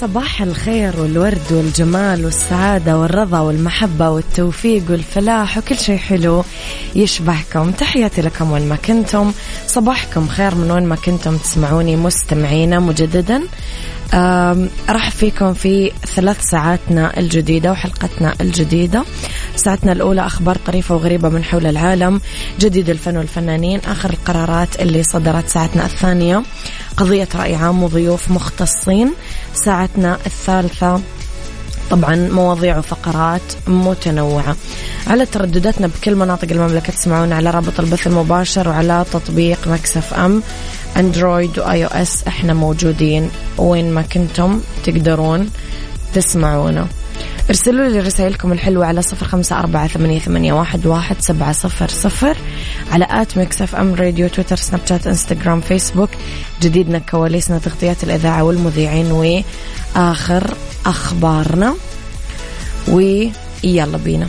صباح الخير والورد والجمال والسعادة والرضا والمحبة والتوفيق والفلاح وكل شيء حلو يشبهكم. تحياتي لكم وين ما كنتم. صباحكم خير من وين ما كنتم تسمعوني مستمعينا مجددا. راح فيكم في ثلاث ساعاتنا الجديدة وحلقتنا الجديدة. ساعتنا الأولى أخبار طريفة وغريبة من حول العالم جديد الفن والفنانين آخر القرارات اللي صدرت ساعتنا الثانية. قضية رأي عام وضيوف مختصين. ساعتنا الثالثة. طبعا مواضيع وفقرات متنوعة. على تردداتنا بكل مناطق المملكة تسمعون على رابط البث المباشر وعلى تطبيق Mix FM. Android و iOS إحنا موجودين. وين ما كنتم تقدرون تسمعونا. ارسلوا لي رسائلكم الحلوة على صفر خمسة أربعة ثمانية, ثمانية واحد, واحد سبعة صفر صفر على at Mix FM Radio تويتر سناب شات إنستغرام فيسبوك. جديدنا كواليسنا تغطيات الإذاعة والمذيعين وآخر أخبارنا. ويلا بينا.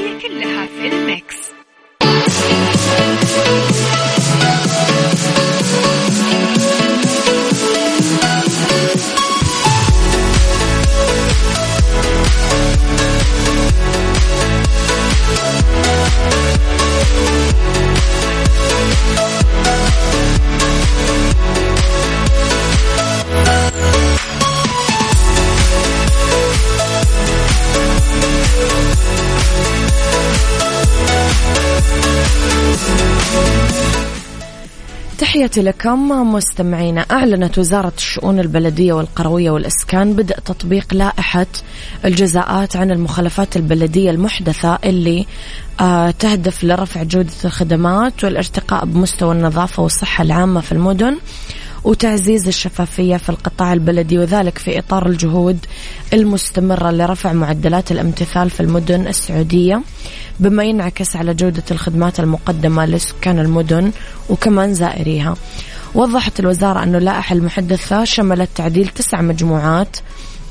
تحياتي لكم مستمعينا أعلنت وزارة الشؤون البلدية والقروية والإسكان بدء تطبيق لائحة الجزاءات عن المخالفات البلدية المحدثة اللي آه تهدف لرفع جودة الخدمات والارتقاء بمستوى النظافة والصحة العامة في المدن. وتعزيز الشفافية في القطاع البلدي وذلك في إطار الجهود المستمرة لرفع معدلات الامتثال في المدن السعودية بما ينعكس على جودة الخدمات المقدمة لسكان المدن وكمان زائريها. وضحت الوزارة أن اللائحة المحدثة شملت تعديل تسع مجموعات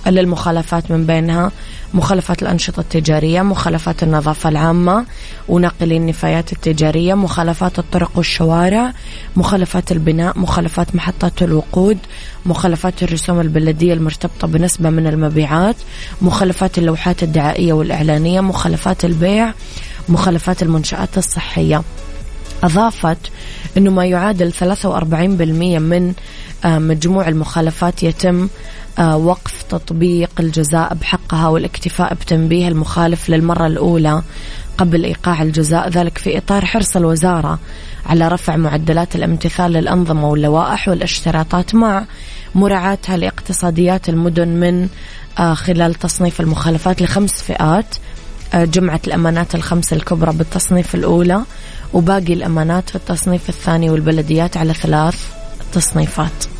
للمخالفات من بينها مخالفات الأنشطة التجارية مخالفات النظافة العامة وناقلي النفايات التجارية مخالفات الطرق والشوارع مخالفات البناء مخالفات محطات الوقود مخالفات الرسوم البلدية المرتبطة بنسبة من المبيعات مخالفات اللوحات الدعائية والإعلانية مخالفات البيع مخالفات المنشآت الصحية. أضافت أنه ما يعادل 43% من آه، مجموع المخالفات يتم آه، وقف تطبيق الجزاء بحقها والاكتفاء بتنبيه المخالف للمرة الأولى قبل إيقاع الجزاء ذلك في إطار حرص الوزارة على رفع معدلات الامتثال للأنظمة واللوائح والاشتراطات مع مراعاتها لاقتصاديات المدن من آه، خلال تصنيف المخالفات لخمس فئات جمعت الأمانات الخمس الكبرى بالتصنيف الأولى وباقي الأمانات في التصنيف الثاني والبلديات على ثلاث تصنيفات.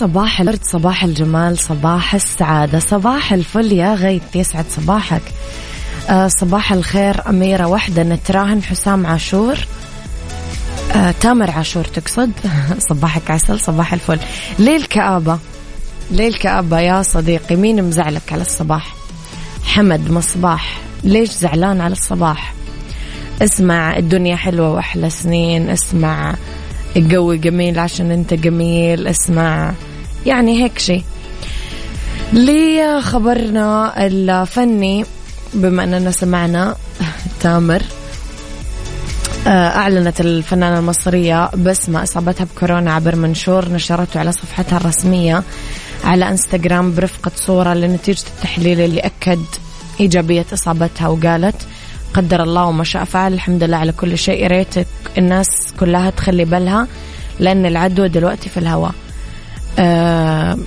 صباح الورد صباح الجمال صباح السعادة صباح الفل يا غيث يسعد صباحك. آه صباح الخير أميرة وحدة نتراهن حسام عاشور. آه تامر عاشور تقصد؟ صباحك عسل صباح الفل. ليه الكآبة ليه الكآبة يا صديقي مين مزعلك على الصباح؟ حمد مصباح ليش زعلان على الصباح؟ اسمع الدنيا حلوة وأحلى سنين اسمع الجو جميل عشان انت جميل اسمع. يعني هيك شيء لي خبرنا الفني بما اننا سمعنا تامر آه، أعلنت الفنانة المصرية بسمة إصابتها بكورونا عبر منشور نشرته على صفحتها الرسمية على إنستغرام برفقة صورة لنتيجة التحليل اللي أكد إيجابية إصابتها وقالت قدر الله وما شاء فعل. الحمد لله على كل شيء. يا ريت الناس كلها تخلي بالها لأن العدوى دلوقتي في الهواء. أه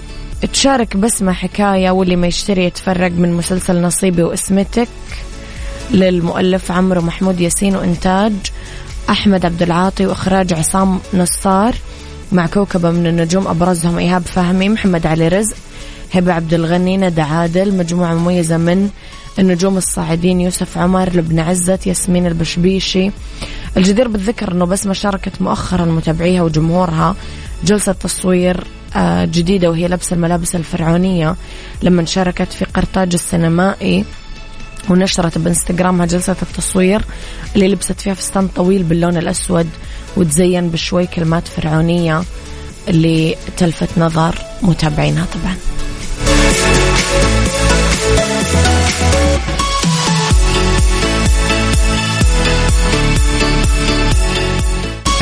تشارك بسمة حكاية واللي ما يشتري يتفرج من مسلسل نصيبي واسمتك للمؤلف عمرو محمود ياسين وإنتاج أحمد عبد العاطي وإخراج عصام نصار مع كوكبة من النجوم. أبرزهم إيهاب فهمي محمد علي رزق هبة عبد الغني ندى عادل مجموعة مميزة من النجوم الصاعدين يوسف عمر لبنى عزت ياسمين البشبيشي. الجدير بالذكر أنه بس ما شاركت مؤخرا متابعيها وجمهورها جلسة تصوير آه، جديدة وهي لبس الملابس الفرعونية. لما شاركت في قرطاج السينمائي ونشرت بإنستغرامها جلسة التصوير اللي لبست فيها فستان طويل باللون الأسود وتزين بشوي كلمات فرعونية اللي تلفت نظر متابعينها طبعا.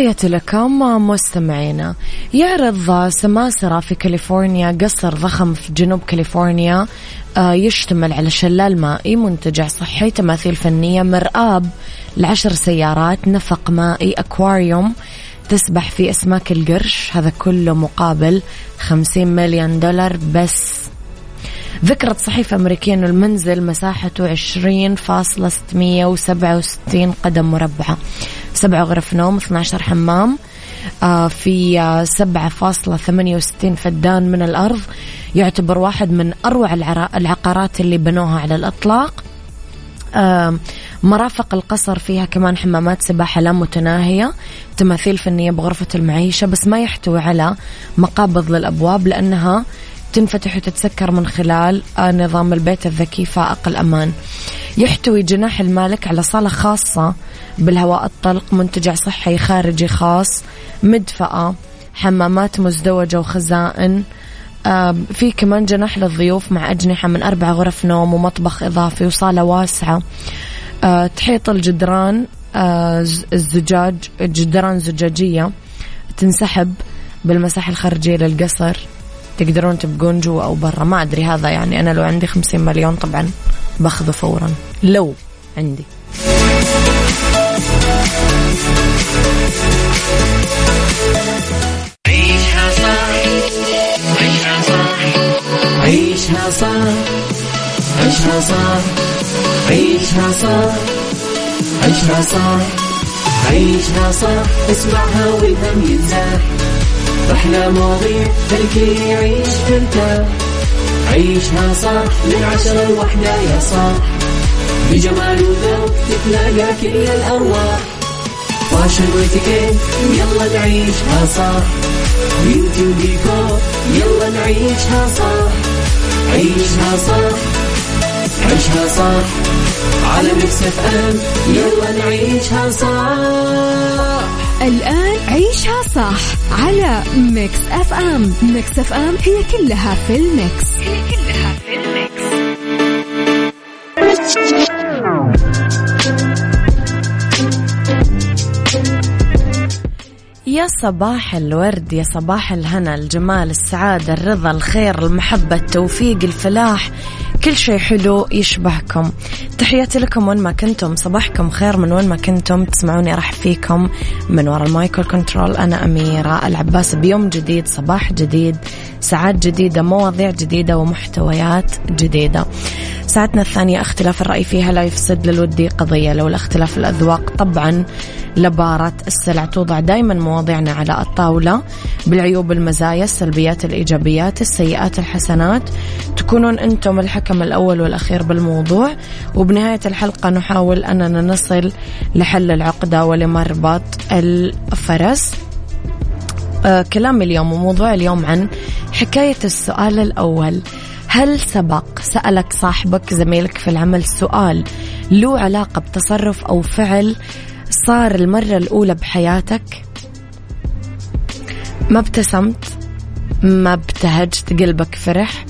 تحياتي لكم مستمعينا. يعرض سماسرة في كاليفورنيا قصر ضخم في جنوب كاليفورنيا آه، يشتمل على شلال مائي منتجع صحي تماثيل فنية مرآب لعشر سيارات نفق مائي أكواريوم تسبح في أسماك القرش. هذا كله مقابل خمسين مليون دولار بس. ذكرت صحيفة أمريكية أن المنزل مساحته عشرين فاصلة ستمية وسبعة وستين قدم مربعة. سبعة غرف نوم 12 حمام آه، في سبعة فاصلة ثمانية وستين فدان من الأرض. يعتبر واحد من أروع العقارات اللي بنوها على الإطلاق. مرافق القصر فيها كمان حمامات سباحة لا متناهية. تماثيل فنية بغرفة المعيشة بس ما يحتوي على مقابض للأبواب لأنها تنفتح وتتسكر من خلال آه، نظام البيت الذكي فائق الأمان. يحتوي جناح المالك على صالة خاصة بالهواء الطلق منتجع صحي خارجي خاص مدفأة حمامات مزدوجة وخزائن. آه، في كمان جناح للضيوف مع أجنحة من أربع غرف نوم ومطبخ إضافي وصالة واسعة. آه، تحيط الجدران الزجاج جدران زجاجية تنسحب بالمساحة الخارجية للقصر. تقدرون تبقون جوا أو برا. ما أدري هذا يعني. أنا لو عندي خمسين مليون طبعا باخذه فورا. لو عندي. عيشها صح. عيشها صح. عيشها صح. عيشها صح. عيشها صح. عيشها صح. عيشها صح. اسمعها والهم ينزاح. أحلى مواضيع خلي يعيش ترتاح عيشها صح من عشرة لوحدة يا صاح بجمال وذوق تتلاقى كل الأرواح. fashion واتيكيت يلا نعيشها صح beauty وديكور يلا نعيشها صح عيشها صح عيشها صح على Mix FM يلا نعيشها صح الآن عيشها صح على Mix FM. Mix FM هي كلها في ال mix. هي كلها في ال mix. يا صباح الورد يا صباح الهنا الجمال السعادة الرضا الخير المحبة التوفيق الفلاح. كل شيء حلو يشبهكم. تحياتي لكم وين ما كنتم. صباحكم خير من وين ما كنتم. تسمعوني أرحب فيكم من وراء ال mic وال control أنا أميرة العباس. بيوم جديد صباح جديد ساعات جديدة مواضيع جديدة ومحتويات جديدة. ساعتنا الثانية اختلاف الرأي فيها لا يفسد للود قضية لولا اختلاف الأذواق. طبعا لبارت السلع توضع دائما مواضيعنا على الطاولة بالعيوب المزايا السلبيات الإيجابيات السيئات الحسنات. تكونون أنتم الحكم الأول والأخير بالموضوع. وبنهاية الحلقة نحاول أننا نصل لحل العقدة ولمربط الفرس. آه كلام اليوم وموضوع اليوم عن حكاية السؤال الأول. هل سبق سألك صاحبك زميلك في العمل سؤال له علاقة بتصرف أو فعل صار المرة الأولى بحياتك؟ ما ابتسمت ما ابتهجت قلبك فرح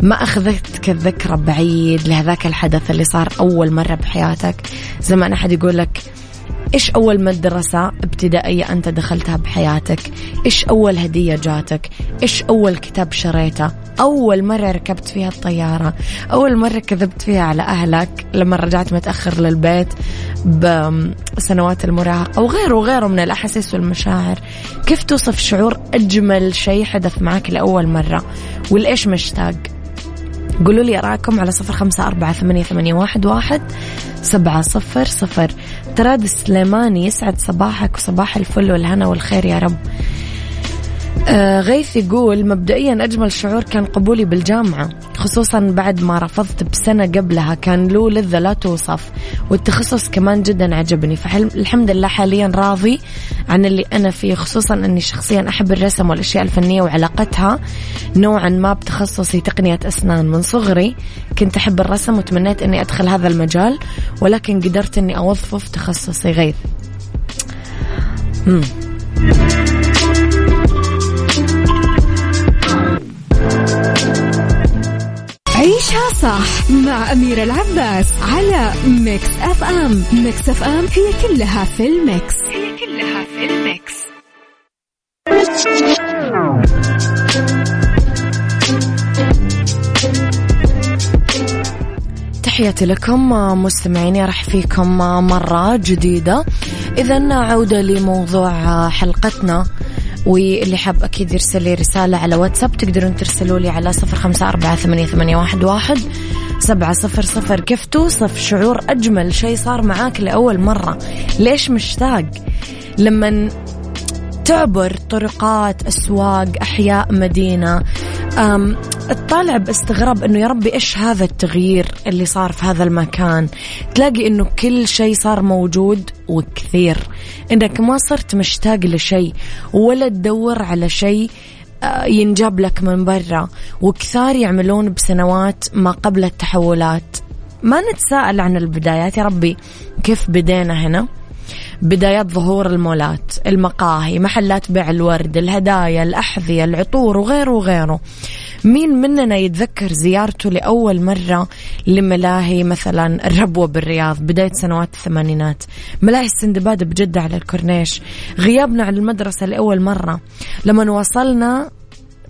ما أخذتك الذكرى بعيد لهذاك الحدث اللي صار أول مرة بحياتك؟ زي ما أحد يقول لك إيش أول مدرسة ابتدائية أنت دخلتها بحياتك؟ إيش أول هدية جاتك؟ إيش أول كتاب شريته؟ أول مرة ركبت فيها الطيارة أول مرة كذبت فيها على أهلك لما رجعت متأخر للبيت بسنوات المراهقة وغيره وغيره من الأحاسيس والمشاعر. كيف توصف شعور أجمل شيء حدث معك لأول مرة؟ والإيش مشتاق؟ قولوا لي أراكم على صفر خمسة أربعة ثمانية, ثمانية واحد, واحد سبعة صفر صفر. تراد السليماني يسعد صباحك وصباح الفل والهنا والخير يا رب. آه غيث يقول مبدئيا أجمل شعور كان قبولي بالجامعة خصوصا بعد ما رفضت بسنة قبلها كان له لذة لا توصف والتخصص كمان جدا عجبني. فالحمد لله حاليا راضي عن اللي أنا فيه خصوصا أني شخصيا أحب الرسم والأشياء الفنية وعلاقتها. نوعا ما بتخصصي تقنية أسنان. من صغري كنت أحب الرسم وتمنيت أني أدخل هذا المجال ولكن قدرت أني أوظفه في تخصصي غيث. مم. صح مع أميرة العباس على Mix FM. Mix FM هي كلها في ال mix. هي كلها في ال mix. تحياتي لكم مستمعيني راح فيكم مرة جديدة. إذا عودة لموضوع حلقتنا. واللي حاب أكيد يرسل لي رسالة على واتساب تقدرون ترسلوا لي على صفر خمسة أربعة ثمانية, ثمانية واحد, واحد سبعة صفر صفر. كيف توصف شعور أجمل شيء صار معاك لأول مرة؟ ليش مشتاق؟ لما تعبر طرقات أسواق أحياء مدينة تطالع باستغراب إنه يا ربي إيش هذا التغيير اللي صار في هذا المكان؟ تلاقي إنه كل شيء صار موجود وكثير. إنك ما صرت مشتاق لشيء ولا تدور على شيء آه، ينجاب لك من برا. وكثار يعملون بسنوات ما قبل التحولات. ما نتساءل عن البدايات يا ربي كيف بدينا هنا؟ بدايات ظهور المولات المقاهي محلات بيع الورد الهدايا الأحذية العطور وغيره وغيره. مين مننا يتذكر زيارته لأول مرة لملاهي مثلا الربوة بالرياض بداية سنوات الثمانينات؟ ملاهي السندباد بجدة على الكورنيش. غيابنا عن المدرسة لأول مرة. لما وصلنا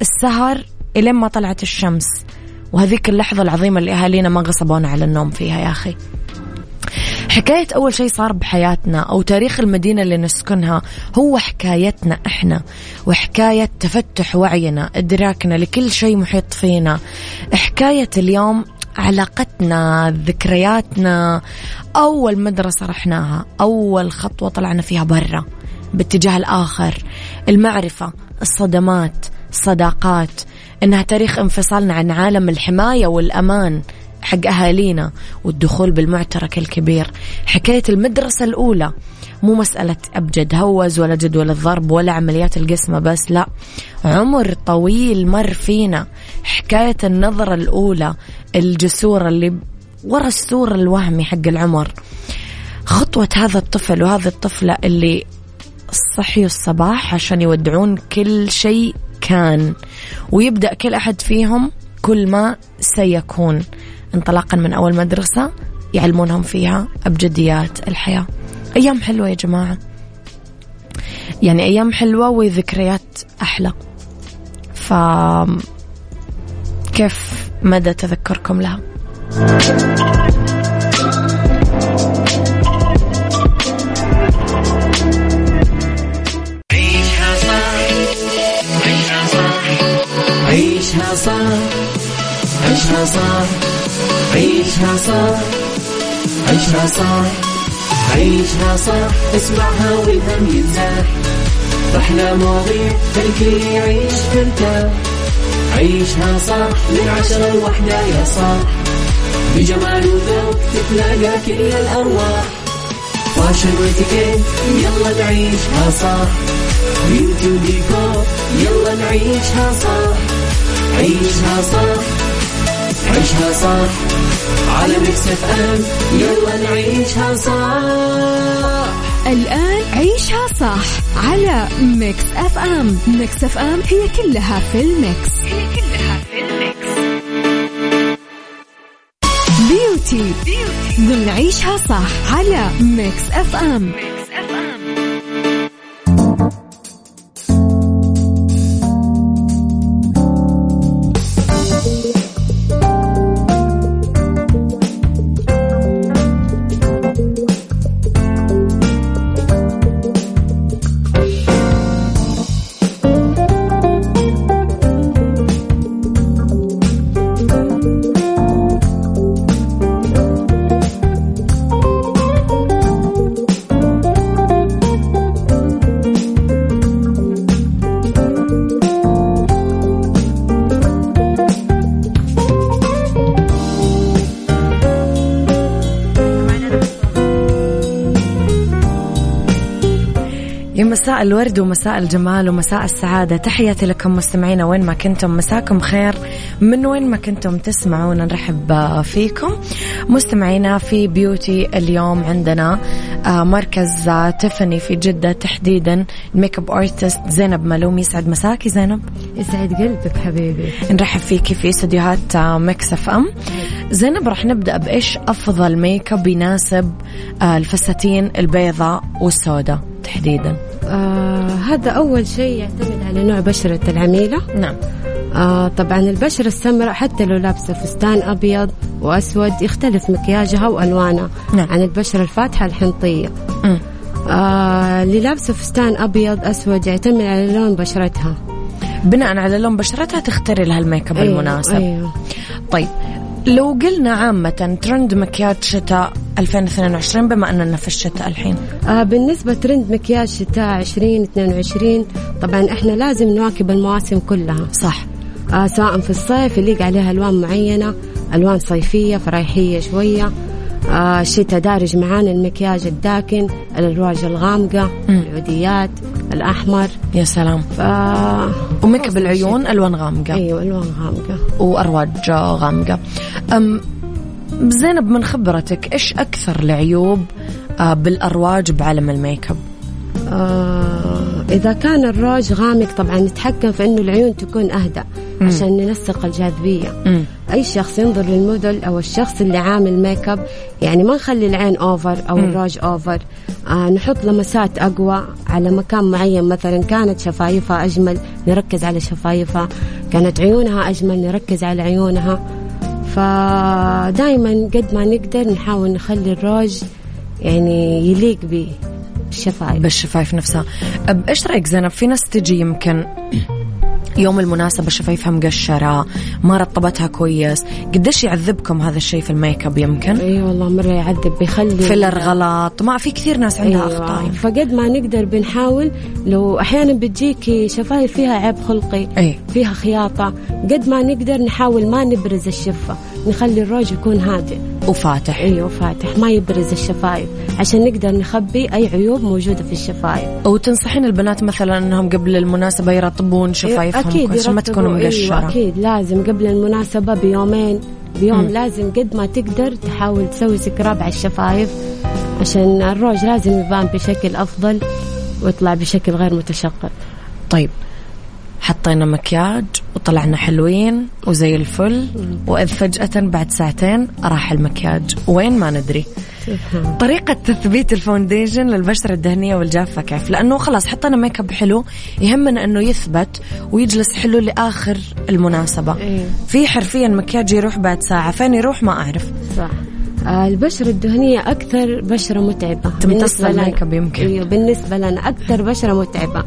السهر إلين ما طلعت الشمس. وهذيك اللحظة العظيمة اللي أهالينا ما غصبونا على النوم فيها يا أخي. حكاية أول شيء صار بحياتنا أو تاريخ المدينة اللي نسكنها هو حكايتنا إحنا وحكاية تفتح وعينا إدراكنا لكل شيء محيط فينا. حكاية اليوم علاقتنا ذكرياتنا. أول مدرسة رحناها أول خطوة طلعنا فيها برا باتجاه الآخر. المعرفة الصدمات الصداقات إنها تاريخ انفصالنا عن عالم الحماية والأمان. حق أهالينا والدخول بالمعترك الكبير. حكاية المدرسة الأولى مو مسألة أبجد هوز ولا جدول الضرب ولا عمليات القسمة بس لا. عمر طويل مر فينا. حكاية النظرة الأولى الجسورة اللي ورا السور الوهمي حق العمر. خطوة هذا الطفل وهذه الطفلة اللي صحيوا الصباح عشان يودعون كل شيء كان. ويبدأ كل أحد فيهم كل ما سيكون. انطلاقا من أول مدرسة يعلمونهم فيها أبجديات الحياة. أيام حلوة يا جماعة. يعني أيام حلوة وذكريات أحلى. ف كيف مدى تذكركم لها؟ عيشها صح عيشها صح عيشها صح عيشها عيشها صح عيشها صح عيشها صح اسمعها والهم ينزاح أحلى مواضيع خلي يعيش ترتاح عيشها صح من عشرة لوحدة يا صاح بجمال وذوق تتلاقى كل الأرواح. فاشل واتيكيت يلا نعيشها صح بيوتي وديكور يلا نعيشها صح عيشها صح عيشها صح على Mix FM. يلا نعيشها صح الآن عيشها صح على Mix FM. Mix FM هي كلها في ال mix. هي كلها في ال mix. beauty ضمن عيشها صح على Mix FM. Mix مساء الورد ومساء الجمال ومساء السعادة. تحياتي لكم مستمعينا وين ما كنتم. مساكم خير من وين ما كنتم تسمعونا نرحب فيكم. مستمعينا في beauty اليوم عندنا آه، مركز آه، تيفاني في جدة تحديدا. ال makeup artist زينب ملوم يسعد مساكي زينب؟ يسعد قلبك حبيبي. نرحب فيكي في استديوهات Mix FM زينب راح نبدأ بإيش أفضل ميك اب يناسب آه، الفساتين البيضاء والسوداء؟ تحديدا آه هذا أول شيء يعتمد على نوع بشرة العميلة نعم آه طبعا البشرة السمراء حتى لو لابسة فستان أبيض وأسود يختلف مكياجها وألوانها نعم. عن البشرة الفاتحة الحنطية مم. آه اللي لابسة فستان أبيض أسود يعتمد على لون بشرتها بناء على لون بشرتها تختاري لها الميك أب المناسب أيوه. طيب لو قلنا عامة ترند مكياج شتاء 2022 بما أننا في الشتاء الحين. آه بالنسبة ترند مكياج شتاء 2022 طبعا إحنا لازم نواكب المواسم كلها. صح. آه سواء في الصيف يليق عليها ألوان معينة ألوان صيفية فرايحيه شوية. آه الشتاء دارج معانا المكياج الداكن الألواج الغامقة. العوديات الأحمر. يا سلام. ف وميك اب العيون ألوان غامقة. أيوه ألوان غامقة. وأرواج غامقة. أم زينب من خبرتك إيش أكثر العيوب آه، بالأرواج بعالم الميك اب آه إذا كان الروج غامق طبعا نتحكم في إنه العيون تكون اهدى عشان ننسق الجاذبية. مم. أي شخص ينظر للموديل أو الشخص اللي عامل ميك اب يعني ما نخلي العين over أو الروج over آه نحط لمسات أقوى على مكان معين مثلا كانت شفايفها أجمل نركز على شفايفها. كانت عيونها أجمل نركز على عيونها. فدائما قد ما نقدر نحاول نخلي الروج يعني يليق بالشفايف. بالشفايف نفسها. إيش رأيك زينب؟ في ناس تجي يمكن يوم المناسبة شفايفها مقشرة ما رطبتها كويس. قديش يعذبكم هذا الشيء في الميك أب يمكن؟ إي أيوة والله مرة يعذب بيخلي filler غلط. ما في كثير ناس عندها أيوة. أخطاء. فقد ما نقدر بنحاول لو أحيانا بتجيكي شفايف فيها عيب خلقي أي. فيها خياطة قد ما نقدر نحاول ما نبرز الشفة. نخلي الروج يكون هادئ. وفاتح. أيوه فاتح ما يبرز الشفايف. عشان نقدر نخبي أي عيوب موجودة في الشفايف. وتنصحين البنات مثلا إنهم قبل المناسبة يرطبون شفايفهم أكيد كويس عشان ما تكون مقشرة. أيوة أكيد لازم قبل المناسبة بيومين. بيوم مم. لازم قد ما تقدر تحاول تسوي scrub على الشفايف. عشان الروج لازم يبان بشكل أفضل ويطلع بشكل غير متشقق. طيب حطينا مكياج وطلعنا حلوين وزي الفل وإذ فجأة بعد ساعتين راح المكياج. وين ما ندري. طريقة تثبيت ال foundation للبشرة الدهنية والجافة كيف؟ لأنه خلاص حطينا ميك اب حلو يهمنا أنه يثبت ويجلس حلو لآخر المناسبة. إيه. في حرفيا مكياج يروح بعد ساعة فين يروح ما أعرف. صح. البشرة الدهنية أكثر بشرة متعبة تمتص بالنسبة لنا. الميك اب يمكن. أيوه بالنسبة لنا أكثر بشرة متعبة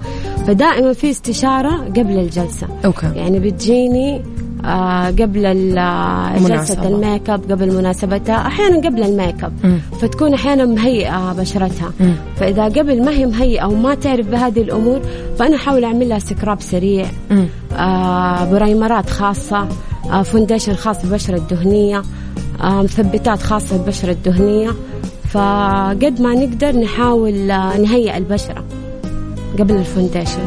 فدائما في استشارة قبل الجلسة okay. يعني بتجيني آه قبل آه،. جلسة الميك أب قبل مناسبتها أحيانا قبل الميك أب. فتكون أحيانا مهيئة بشرتها مم. فإذا قبل ما هي مهيئة وما تعرف بهذه الأمور فأنا أحاول أعمل لها scrub سريع. آه primerات خاصة آه foundation خاص بالبشرة الدهنية آه مثبتات خاصة بالبشرة الدهنية فقد ما نقدر نحاول آه نهيئ البشرة قبل ال foundation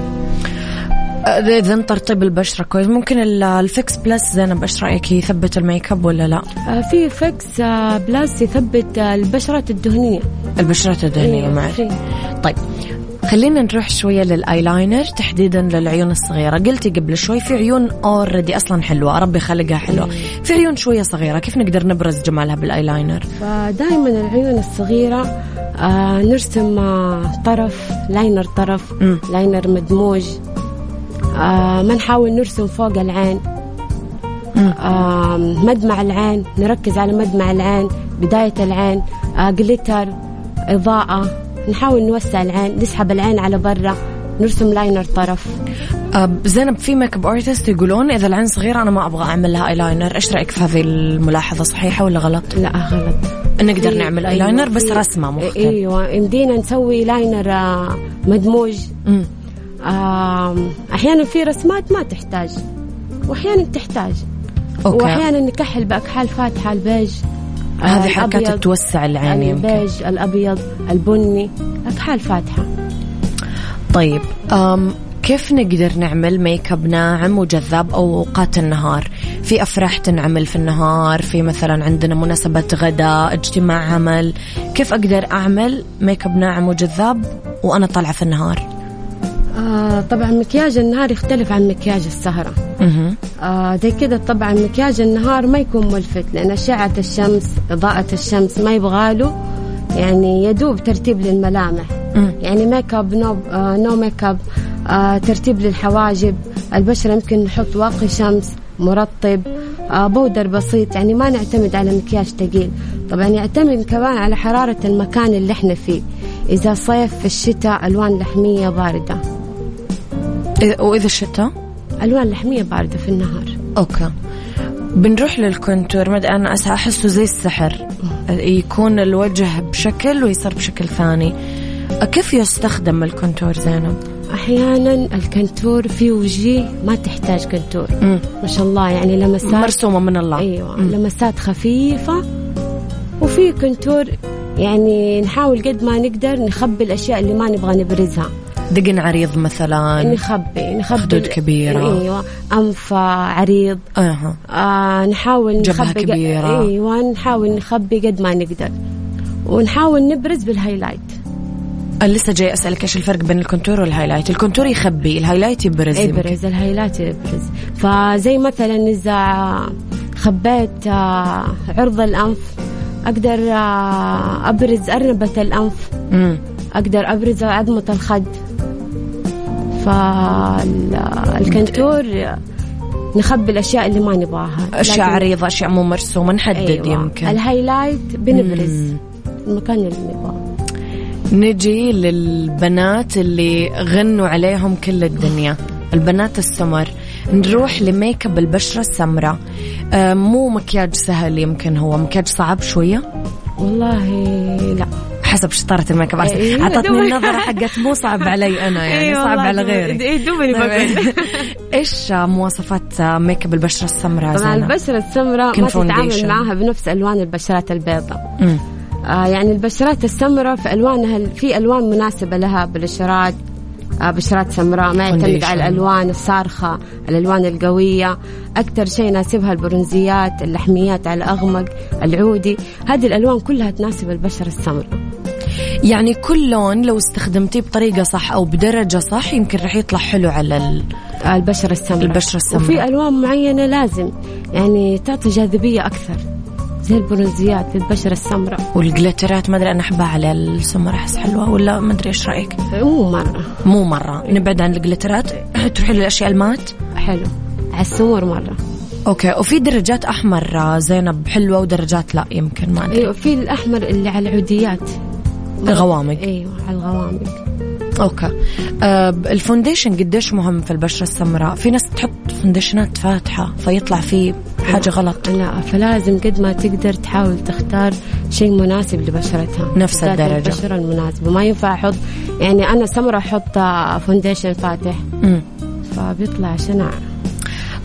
إذا ترطيب البشرة كويس ممكن ال- ال Fix Plus زينب إيش رأيك يثبت الميك اب ولا لا؟ آه في Fix آه Plus يثبت آه البشرة الدهنية البشرة الدهنية أيوة، معك في. طيب خلينا نروح شوية للآيلاينر تحديدا للعيون الصغيرة. قلتي قبل شوي في عيون already أصلا حلوة ربي خلقها حلوة. في عيون شوية صغيرة كيف نقدر نبرز جمالها بالآيلاينر؟ فدائما العيون الصغيرة آه نرسم آه طرف liner طرف مم. liner مدموج. آه ما نحاول نرسم فوق العين. آه مدمع العين نركز على مدمع العين بداية العين. آه glitter إضاءة. نحاول نوسع العين نسحب العين على برا نرسم liner طرف. آه، زينب في makeup artist يقولون إذا العين صغيرة أنا ما أبغى أعمل لها آيلاينر إيش رأيك في هذه الملاحظة صحيحة ولا غلط؟ لا غلط. نقدر في- نعمل أيوة، آيلاينر بس في- رسمة مختلف. أيوه يمدينا نسوي liner آه مدموج. آم، أحيانا في رسمات ما تحتاج وأحيانا تحتاج. okay. وأحيانا نكحل بأكحال فاتحة البيج. آه، هذه حركات الأبيض، توسع العين يمكن البيج الأبيض البني أكحال فاتحة طيب أم كيف نقدر نعمل ميك اب ناعم وجذاب أوقات النهار؟ في أفراح تنعمل في النهار، في مثلا عندنا مناسبة غداء، اجتماع عمل، كيف أقدر أعمل ميك اب ناعم وجذاب وأنا طالعة في النهار؟ آه طبعا مكياج النهار يختلف عن مكياج السهرة. أها آه زي كده طبعا مكياج النهار ما يكون ملفت لأن أشعة الشمس إضاءة الشمس ما يبغاله يعني يدوب ترتيب للملامح. يعني make up no, آه no make up آه ترتيب للحواجب. البشرة يمكن نحط واقي شمس مرطب آه powder بسيط. يعني ما نعتمد على مكياج ثقيل. طبعا يعتمد كمان على حرارة المكان اللي إحنا فيه. إذا صيف في الشتاء ألوان لحمية باردة. إذا- وإذا الشتاء؟ ألوان لحمية باردة في النهار. okay. بنروح لل contour. مد أنا أس- أحسه زي السحر. يكون الوجه بشكل ويصير بشكل ثاني. كيف يستخدم ال contour زينب؟ أحيانا ال contour في وجيه ما تحتاج contour مم. ما شاء الله يعني لمسات مرسومة من الله. أيوه مم. لمسات خفيفة. وفي contour يعني نحاول قد ما نقدر نخبي الأشياء اللي ما نبغى نبرزها. دقن عريض مثلا نخبي نخبي خدود كبيرة. إيوه انف عريض أها آه نحاول جبهة نخبي كبيرة. إيوه نحاول نخبي قد ما نقدر ونحاول نبرز بال highlight لسه جاي أسألك إيش الفرق بين الكونتور والهايلايت الكونتور يخبي الهايلايت يبرز. يبرز ال highlight يبرز فزي مثلا إذا خبيت آه، عرض الأنف أقدر آه، أبرز أرنبة الأنف مم. أقدر ابرز عظمة الخد فال contour نخبي الأشياء اللي ما نبغاها. أشياء عريضة أشياء مو مرسومة نحدد أيوة. يمكن. ال highlight بنبرز مم. المكان اللي نبغاه. نجي للبنات اللي غنوا عليهم كل الدنيا البنات السمر. نروح ل make up البشرة السمراء. آه مو مكياج سهل يمكن هو مكياج صعب شوية؟ والله لا. حسب شطارة ال make up إيه، أعطتني دوبي. النظرة حقت مو صعب علي أنا يعني إيه صعب على غيري إيه دوبني بقول إيش مواصفات make up البشرة السمراء طبعا زينب؟ البشرة السمراء ما تتعامل. معاها بنفس ألوان البشرات البيضاء. آه يعني البشرات السمراء في ألوانها في ألوان مناسبة لها بشرات آه بشرات سمراء ما يعتمد. على الألوان الصارخة الألوان القوية أكثر شيء يناسبها البرونزيات اللحميات على الأغمق العودي هذه الألوان كلها تناسب البشرة السمراء يعني كل لون لو استخدمتيه بطريقة صح أو بدرجة صح يمكن رح يطلع حلو على ال... البشرة السمراء. البشرة السمراء. وفي ألوان معينة لازم يعني تعطي جاذبية أكثر زي البرونزيات للبشرة السمراء. والجلترات ما أدري أنا أحبها على السمر أحس حلوة ولا ما أدري إيش رأيك؟ مو مرة. مو مرة. نبعد عن الجلترات. تروحي للأشياء ال matte؟ حلو. على السمر مرة. okay. وفي درجات أحمر آه، زينب حلوة ودرجات لا يمكن ما أدري. أيوه في الأحمر اللي على العوديات. الغوامق أيوه على الغوامق. okay. آه ال foundation قديش مهم في البشرة السمراء؟ في ناس تحط foundation ات فاتحة فيطلع فيه حاجة غلط. لا فلازم قد ما تقدر تحاول تختار شيء مناسب لبشرتها. نفس ذات الدرجة. البشرة المناسبة. ما ينفع أحط يعني أنا سمرة أحط foundation فاتح. مم. فبيطلع شنع.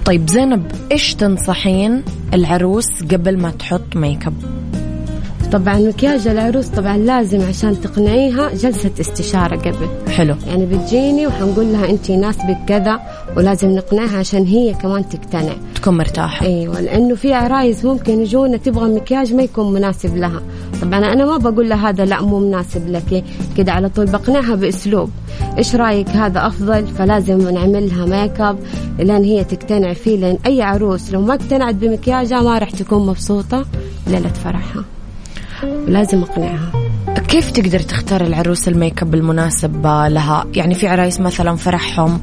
طيب زينب إيش تنصحين العروس قبل ما تحط make up؟ طبعا مكياج العروس طبعا لازم عشان تقنعيها جلسة استشارة قبل. حلو. يعني بتجيني وحنقول لها أنت يناسبك كذا ولازم نقنعها عشان هي كمان تقتنع. تكون مرتاحة. إيوه لأنه في عرايس ممكن يجونا تبغى مكياج ما يكون مناسب لها. طبعا أنا ما بقول لها هذا لا مو مناسب لك. كده على طول بقنعها بأسلوب. إيش رأيك هذا أفضل؟ فلازم نعمل لها make up لين هي تقتنع فيه. لأن أي عروس لو ما اقتنعت بمكياجها ما راح تكون مبسوطة ليلة فرحها. لازم أقنعها. كيف تقدر تختار العروس ال make up المناسب لها؟ يعني في عرايس مثلا فرحهم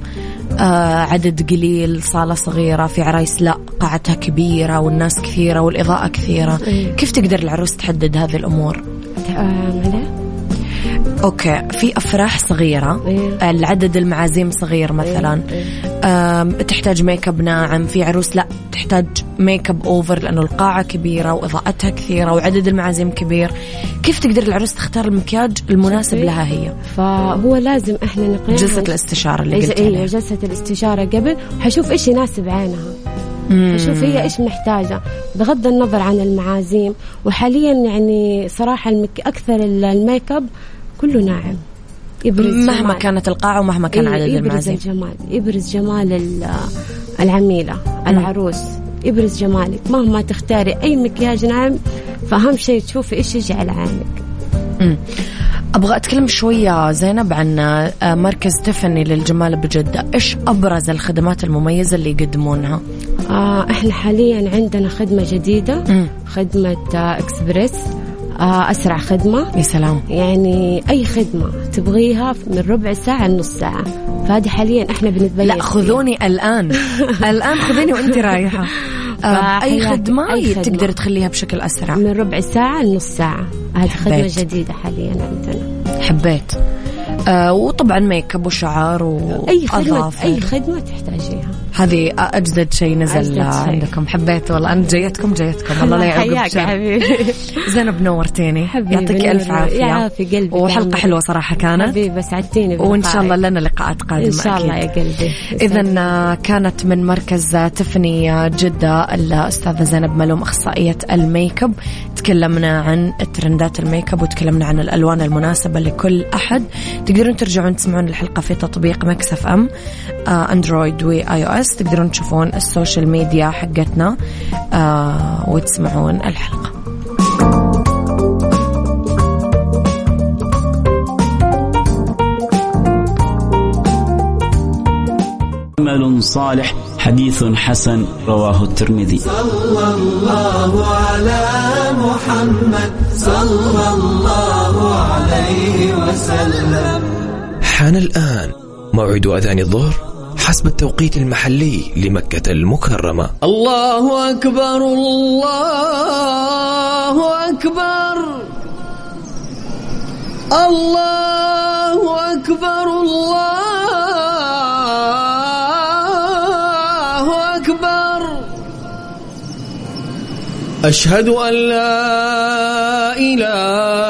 آه عدد قليل صالة صغيرة في عرايس لا قاعتها كبيرة والناس كثيرة والإضاءة كثيرة. إيه. كيف تقدر العروس تحدد هذه الأمور؟ آه، okay في أفراح صغيرة إيه. العدد المعازيم صغير مثلا. آم، تحتاج make up ناعم في عروس لا. تحتاج make up over لأنه القاعة كبيرة وإضاءتها كثيرة وعدد المعازيم كبير. كيف تقدر العروس تختار المكياج المناسب إيه. لها هي؟ فهو لازم إحنا نقنعها جلسة الاستشارة اللي إيش- قلت عليها. جلسة الاستشارة قبل حشوف إيش يناسب عينها. أشوف هي إيش محتاجة. بغض النظر عن المعازيم وحاليا يعني صراحة المك... أكثر ال- ال make up كله ناعم. يبرز مهما جمال. كانت القاعة ومهما كان إيه، عدد يبرز المعازيم. الجمال يبرز جمال ال- العميلة العروس. يبرز جمالك. مهما تختاري أي مكياج ناعم فأهم شيء تشوفي إيش يجي على عينك. مم. أبغى أتكلم شوية زينب عن آه، مركز تيفاني للجمال بجدة. إيش أبرز الخدمات المميزة اللي يقدمونها؟ آه إحنا حاليا عندنا خدمة جديدة. مم. خدمة آه إكسبريس. آه أسرع خدمة. يا سلام. يعني أي خدمة. تبغيها من ربع ساعة لنص ساعة. فهذه حاليا إحنا بنتبين لا خذوني الآن. الآن خذيني وأنت رايحة. آه، فحياتي، خدمة أي خدمة. تقدر تخليها بشكل أسرع؟ من ربع ساعة لنص ساعة. هذه خدمة حبيت. جديدة حاليا عندنا. حبيت. آه وطبعا make up وشعر أي خدمه. أي خدمة تحتاجيها. هذه أجدد شيء نزل أجدد شيء. عندكم. حبيت والله. أنا جيتكم جيتكم. الله لا بشر. حبيبي. زينب نورتيني يعطيك ألف. عافية. يعافي قلبك وحلقة حلوة صراحة كانت. حبيبي سعدتيني وإن شاء الله. لنا لقاءات قادمة إن شاء الله. يا قلبي. إذا كانت من مركز تفني جدة الأستاذة زينب ملوم أخصائية ال make up تكلمنا عن trend ات ال make up وتكلمنا عن الألوان المناسبة لكل أحد. تقدرون ترجعون تسمعون الحلقة في تطبيق Mix FM آه، Android و iOS تقدرون تشوفون ال social media حقتنا آه، وتسمعون الحلقة. عمل صالح حديث حسن رواه الترمذي. حان الآن موعد أذان الظهر. حسب التوقيت المحلي لمكة المكرمة. الله أكبر الله أكبر. الله أكبر الله أكبر. أشهد أن لا إله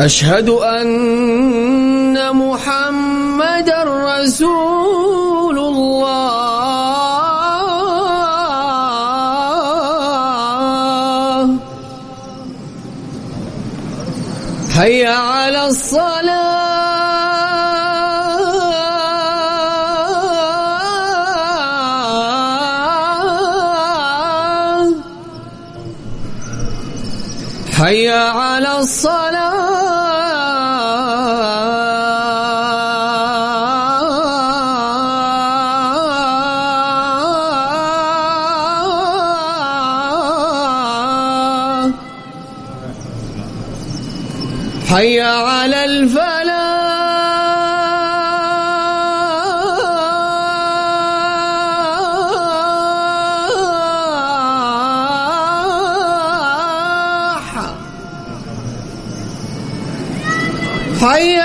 أشهد أن محمد رسول الله. هيا على الصلاة. هيا على الصلاة. حي على الفلاح. حي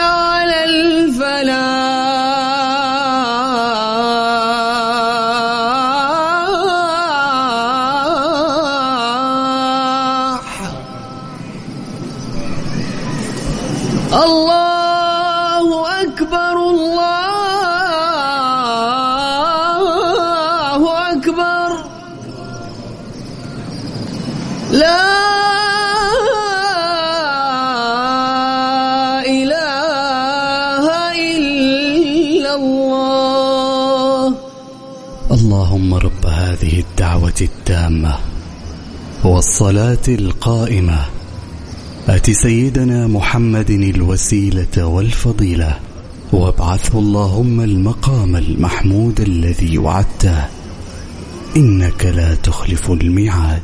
والصلاة القائمة. آت سيدنا محمد الوسيلة والفضيلة. وابعثه اللهم المقام المحمود الذي وعدته. إنك لا تخلف الميعاد.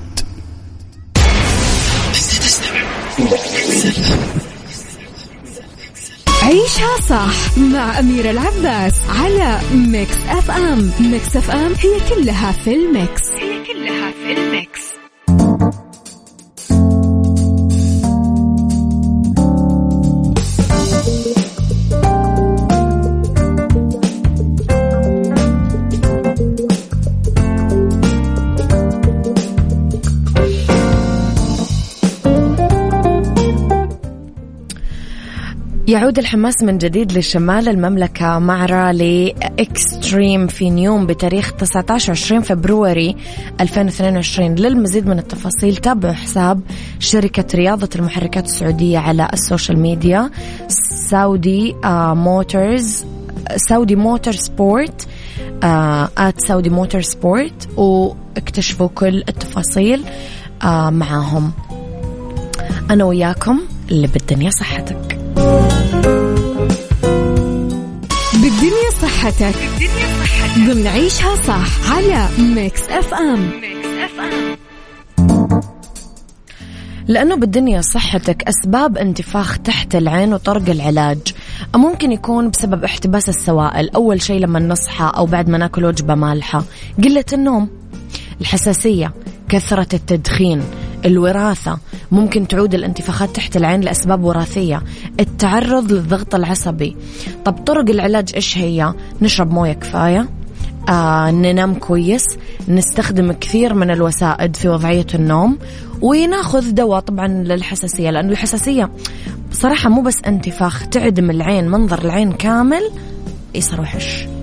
عيشها صح مع أميرة العباس على Mix FM. Mix FM هي كلها في ال mix. هي كلها في ال mix. يعود الحماس من جديد لشمال المملكة مع رالي Extreme في نيوم بتاريخ 19 20 February 2022 للمزيد من التفاصيل تابعوا حساب شركة رياضة المحركات السعودية على ال social media Saudi آه Motors Saudi Motorsport at Saudi Motorsport واكتشفوا كل التفاصيل آه معاهم. أنا وياكم اللي بالدنيا صحتك. بالدنيا صحتك. ضمن عيشها صح على Mix FM لأنه بالدنيا صحتك أسباب انتفاخ تحت العين وطرق العلاج. ممكن يكون بسبب احتباس السوائل. أول شيء لما نصحى أو بعد ما ناكل وجبة مالحة. قلة النوم. الحساسية. كثرة التدخين. الوراثة ممكن تعود الانتفاخات تحت العين لأسباب وراثية. التعرض للضغط العصبي. طب طرق العلاج إيش هي؟ نشرب موية كفاية. آه ننام كويس. نستخدم كثير من الوسائد في وضعية النوم. وناخذ دواء طبعا للحساسية لأنه الحساسية بصراحة مو بس انتفاخ تعدم العين منظر العين كامل يصير وحش.